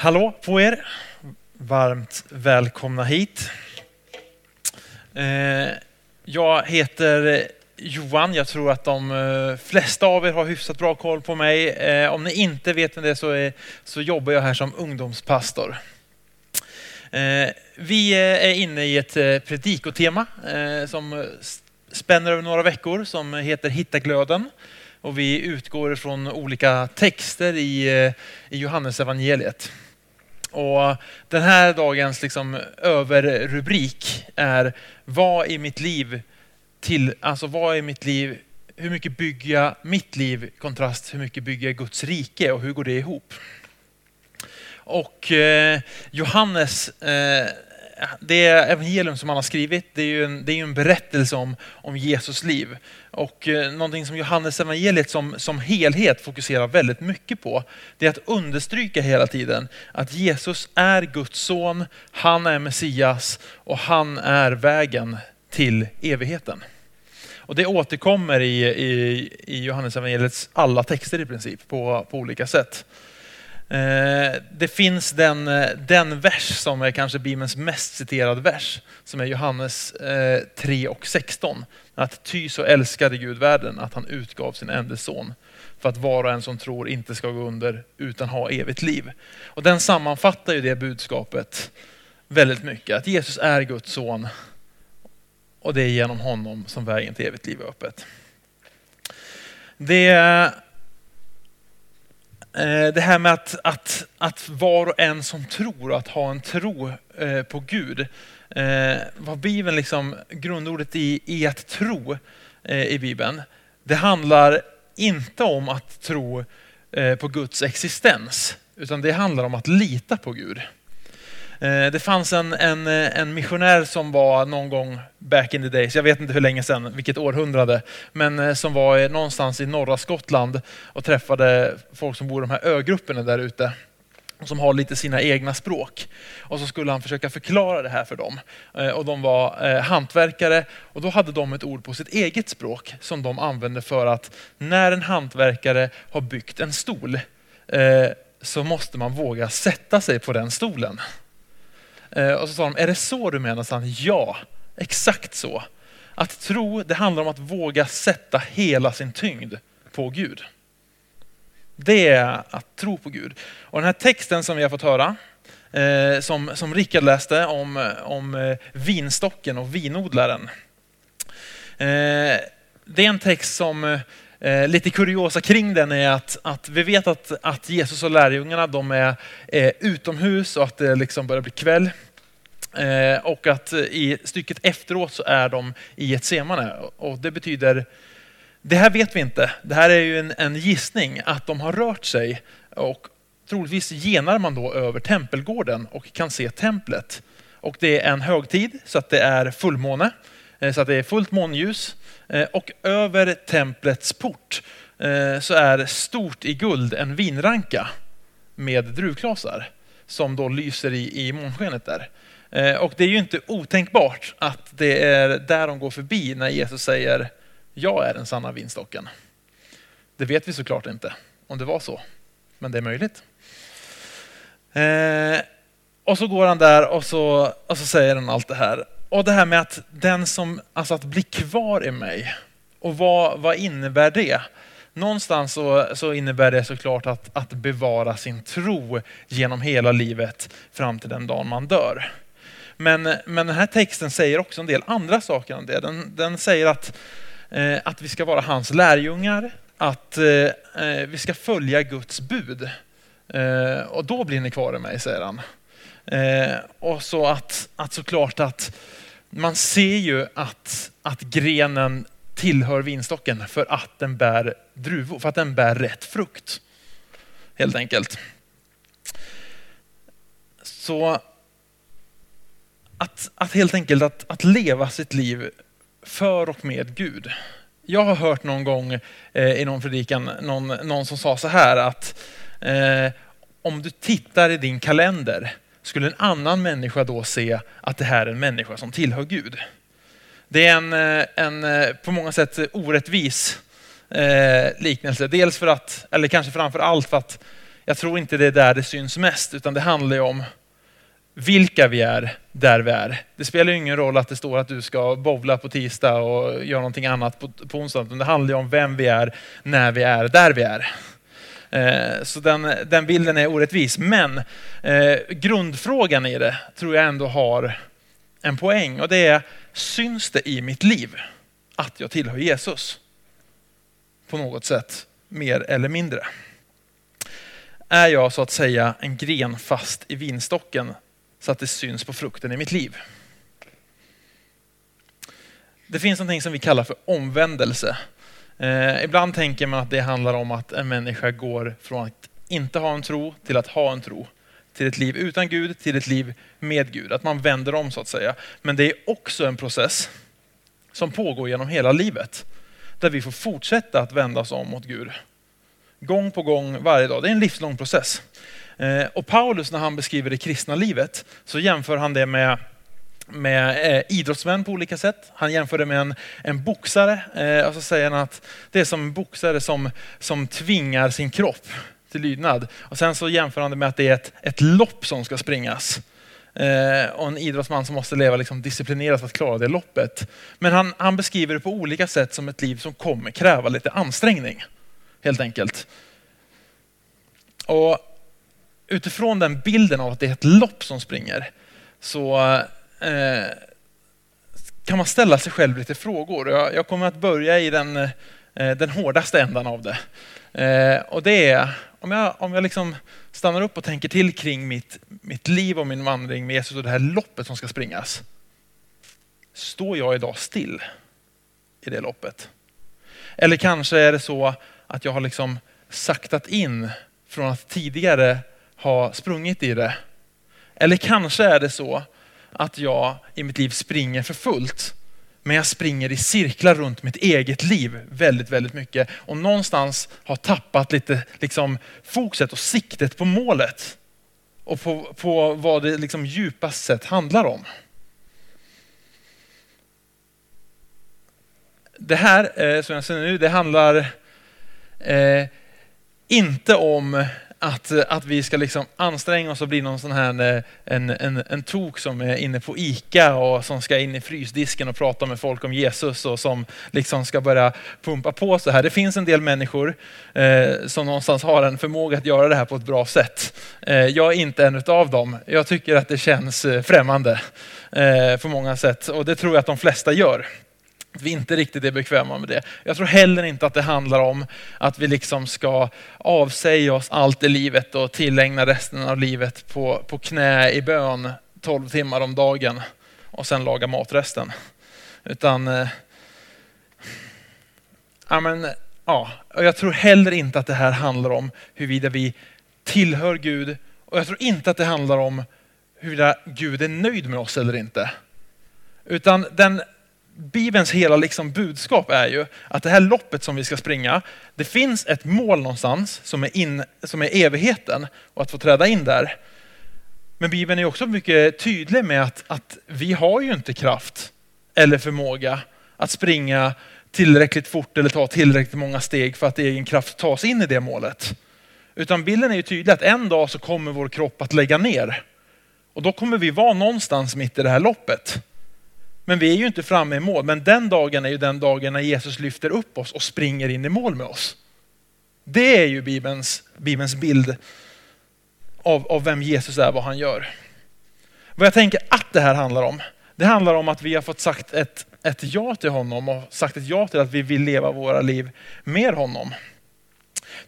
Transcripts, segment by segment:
Hallå på er! Varmt välkomna hit. Eh, jag heter Johan. Jag tror att de eh, flesta av er har hyfsat bra koll på mig. Eh, om ni inte vet vem det är så, är så jobbar jag här som ungdomspastor. Vi är inne i ett predikotema som spänner över några veckor som heter Hitta glöden. Och vi utgår från olika texter i, i Johannesevangeliet. Och den här dagens liksom överrubrik är Vad i mitt liv till, alltså vad är mitt liv, hur mycket bygger jag mitt liv kontrast hur mycket bygger jag Guds rike och hur går det ihop? Och eh, Johannes eh, det evangelium som han har skrivit, det är ju en, det är en berättelse om, om Jesus liv. Och eh, någonting som Johannes evangeliet som, som helhet fokuserar väldigt mycket på, det är att understryka hela tiden att Jesus är Guds son, han är Messias och han är vägen till evigheten. Och det återkommer i, i, i Johannes evangeliets alla texter i princip på, på olika sätt. Eh, det finns den, eh, den vers som är kanske Bibelns mest citerade vers, som är Johannes eh, 3 och 16. Att ty så älskade Gud världen att han utgav sin enda son för att var och en som tror inte ska gå under utan ha evigt liv. Och den sammanfattar ju det budskapet väldigt mycket. Att Jesus är Guds son och det är genom honom som vägen till evigt liv är öppet. Det Eh, det här med att, att, att var och en som tror, att ha en tro eh, på Gud. Eh, vad Bibeln liksom, grundordet i, i att tro i Bibeln, det handlar inte om att tro på Guds existens, utan det handlar om att lita på Gud. Eh, det fanns en, en, eh, en missionär som var någon gång back in the days, jag vet inte hur länge sedan, vilket århundrade, men eh, som var någonstans i norra Skottland och träffade folk som bor i de här ögrupperna där ute som har lite sina egna språk. Och så skulle han försöka förklara det här för dem. Och de var hantverkare och då hade de ett ord på sitt eget språk som de använde för att när en hantverkare har byggt en stol så måste man våga sätta sig på den stolen. Eh, och så sa de, är det så du menar? Så ja, exakt så. Att tro, det handlar om att våga sätta hela sin tyngd på Gud. Det är att tro på Gud. Och den här texten som vi har fått höra, eh, som, som Rickard läste om, om eh, vinstocken och vinodlaren. Eh, det är en text som Eh, lite kuriosa kring den är att, att vi vet att, att Jesus och lärjungarna de är eh, utomhus och att det liksom börjar bli kväll. Eh, och att i stycket efteråt så är de i ett semane. Och det betyder, det här vet vi inte, det här är ju en, en gissning att de har rört sig och troligtvis genar man då över tempelgården och kan se templet. Och det är en högtid så att det är fullmåne, eh, Eh, så att det är fullt månljus. Eh, och över templets port eh, så är stort i guld en vinranka med druvklasar som då lyser i, i månskenet där. Och det är ju inte otänkbart att det är där de går förbi när Jesus säger jag är den sanna vinstocken. Det vet vi såklart inte om det var så, men det är möjligt. och så går han där och så, och så säger han allt det här. Och det här med att den som, alltså att bli kvar i mig. Och vad, vad innebär det? Någonstans så, så innebär det såklart att, att bevara sin tro genom hela livet fram till den dagen man dör. Men, men den här texten säger också en del andra saker än det. Den, den säger att, eh, att vi ska vara hans lärjungar, att eh, eh vi ska följa Guds bud. Eh, och då blir ni kvar i mig, säger han. Eh, och så att, att såklart att man ser ju att, att grenen tillhör vinstocken för att den bär druvor, för att den bär rätt frukt. Helt enkelt. Så att, att helt enkelt att, att leva sitt liv för och med Gud. Jag har hört någon gång eh, i någon predikan någon, någon som sa så här att eh, om du tittar i din kalender skulle en annan människa då se att det här är en människa som tillhör Gud. Det är en, eh, en eh, på många sätt orättvis eh, liknelse. Dels för att, eller kanske framför allt för att jag tror inte det är där det syns mest, utan det handlar ju om vilka vi är där vi är. Det spelar ju ingen roll att det står att du ska bowla på tisdag och göra någonting annat på, på onsdag, utan det handlar ju om vem vi är när vi är där vi är. Eh, så den, den bilden är orättvis. Men eh, grundfrågan i det tror jag ändå har en poäng och det är, syns det i mitt liv att jag tillhör Jesus? På något sätt, mer eller mindre. Är jag så att säga en gren fast i vinstocken så att det syns på frukten i mitt liv? Det finns någonting som vi kallar för omvändelse. Eh, ibland tänker man att det handlar om att en människa går från att inte ha en tro till att ha en tro. Till ett liv utan Gud, till ett liv med Gud. Att man vänder om så att säga. Men det är också en process som pågår genom hela livet. Där vi får fortsätta att vända oss om mot Gud. Gång på gång, varje dag. Det är en livslång process. Eh, och Paulus när han beskriver det kristna livet så jämför han det med med eh, idrottsmän på olika sätt. Han jämför det med en, en boxare eh, och så säger han att det är som en boxare som, som tvingar sin kropp till lydnad. Och sen så jämför han det med att det är ett, ett lopp som ska springas. Eh, och en idrottsman som måste leva liksom disciplinerat för att klara det loppet. Men han, han beskriver det på olika sätt som ett liv som kommer kräva lite ansträngning. Helt enkelt. Och utifrån den bilden av att det är ett lopp som springer så Eh, kan man ställa sig själv lite frågor. Jag, jag kommer att börja i den, eh, den hårdaste ändan av det. Eh, och det är om jag, om jag liksom stannar upp och tänker till kring mitt, mitt liv och min vandring med Jesus och det här loppet som ska springas. Står jag idag still i det loppet? Eller kanske är det så att jag har liksom saktat in från att tidigare ha sprungit i det. Eller kanske är det så att jag i mitt liv springer för fullt. Men jag springer i cirklar runt mitt eget liv väldigt, väldigt mycket. Och någonstans har tappat lite liksom, fokuset och siktet på målet. Och på, på vad det liksom djupast sett handlar om. Det här eh, som jag ser nu, det handlar eh, inte om att, eh, att vi ska liksom anstränga oss och bli någon sån här eh, en, en, en tok som är inne på ICA och som ska in i frysdisken och prata med folk om Jesus och som liksom ska börja pumpa på så här. Det finns en del människor eh, som någonstans har en förmåga att göra det här på ett bra sätt. Eh, jag är inte en av dem. Jag tycker att det känns eh, främmande eh, på många sätt och det tror jag att de flesta gör vi inte riktigt är bekväma med det. Jag tror heller inte att det handlar om att vi liksom ska avsäga oss allt i livet och tillägna resten av livet på, på knä i bön 12 timmar om dagen och sen laga matresten. Utan, eh, ja, men, ja, jag tror heller inte att det här handlar om huruvida vi tillhör Gud och jag tror inte att det handlar om huruvida Gud är nöjd med oss eller inte. Utan den Bibelns hela liksom budskap är ju att det här loppet som vi ska springa, det finns ett mål någonstans som är, in, som är evigheten och att få träda in där. Men Bibeln är också mycket tydlig med att, att vi har ju inte kraft eller förmåga att springa tillräckligt fort eller ta tillräckligt många steg för att egen kraft tas in i det målet. Utan bilden är ju tydlig att en dag så kommer vår kropp att lägga ner. Och då kommer vi vara någonstans mitt i det här loppet. Men vi är ju inte framme i mål. Men den dagen är ju den dagen när Jesus lyfter upp oss och springer in i mål med oss. Det är ju Bibelns, Bibelns bild av, av vem Jesus är, vad han gör. Vad jag tänker att det här handlar om, det handlar om att vi har fått sagt ett, ett ja till honom och sagt ett ja till att vi vill leva våra liv med honom.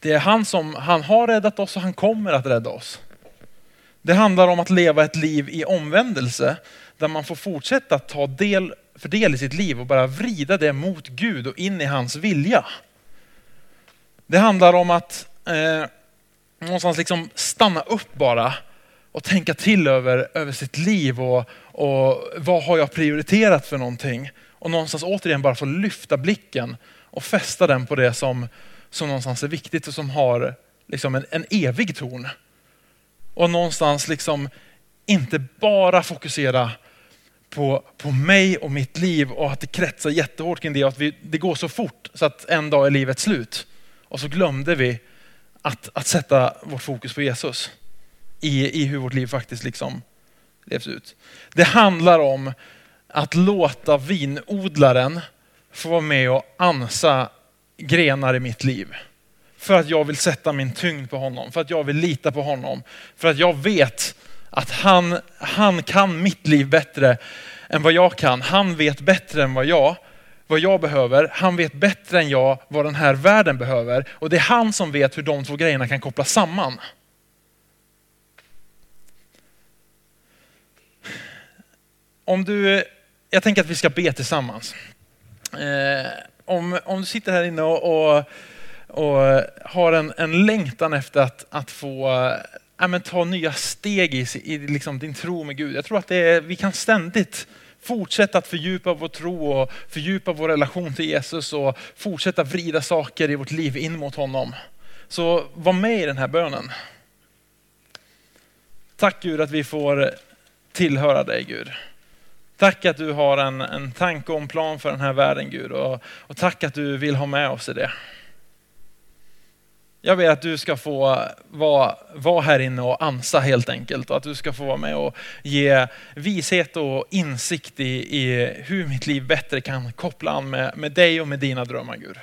Det är han som, han har räddat oss och han kommer att rädda oss. Det handlar om att leva ett liv i omvändelse där man får fortsätta att ta del för del i sitt liv och bara vrida det mot Gud och in i hans vilja. Det handlar om att eh, någonstans liksom stanna upp bara och tänka till över, över sitt liv och, och vad har jag prioriterat för någonting? Och någonstans återigen bara få lyfta blicken och fästa den på det som, som någonstans är viktigt och som har liksom en, en evig ton. Och någonstans liksom inte bara fokusera på, på mig och mitt liv och att det kretsar jättehårt kring det och att vi, det går så fort så att en dag är livet slut. Och så glömde vi att, att sätta vårt fokus på Jesus i, i hur vårt liv faktiskt liksom levs ut. Det handlar om att låta vinodlaren få vara med och ansa grenar i mitt liv. För att jag vill sätta min tyngd på honom, för att jag vill lita på honom. För att jag vet att han, han kan mitt liv bättre än vad jag kan. Han vet bättre än vad jag, vad jag behöver. Han vet bättre än jag vad den här världen behöver. Och det är han som vet hur de två grejerna kan kopplas samman. Om du, jag tänker att vi ska be tillsammans. Eh, om, om du sitter här inne och, och, och har en, en längtan efter att, att få äh, men, ta nya steg i, i liksom din tro med Gud. Jag tror att det är, vi kan ständigt fortsätta att fördjupa vår tro och fördjupa vår relation till Jesus och fortsätta vrida saker i vårt liv in mot honom. Så var med i den här bönen. Tack Gud att vi får tillhöra dig Gud. Tack att du har en, en tanke och en plan för den här världen Gud och, och tack att du vill ha med oss i det. Jag ber att du ska få vara, vara här inne och ansa helt enkelt och att du ska få vara med och ge vishet och insikt i, i hur mitt liv bättre kan koppla an med, med dig och med dina drömmar Gud.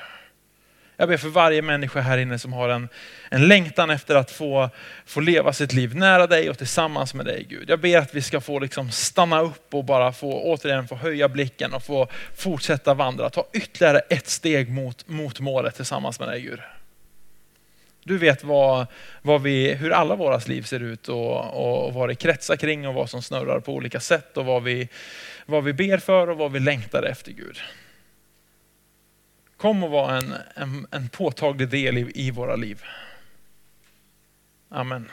Jag ber för varje människa här inne som har en, en längtan efter att få, få leva sitt liv nära dig och tillsammans med dig Gud. Jag ber att vi ska få liksom stanna upp och bara få återigen få höja blicken och få fortsätta vandra. Ta ytterligare ett steg mot, mot målet tillsammans med dig Gud. Du vet vad, vad vi, hur alla våra liv ser ut och, och vad det kretsar kring och vad som snurrar på olika sätt och vad vi, vad vi ber för och vad vi längtar efter Gud. Kom och var en, en, en påtaglig del i, i våra liv. Amen.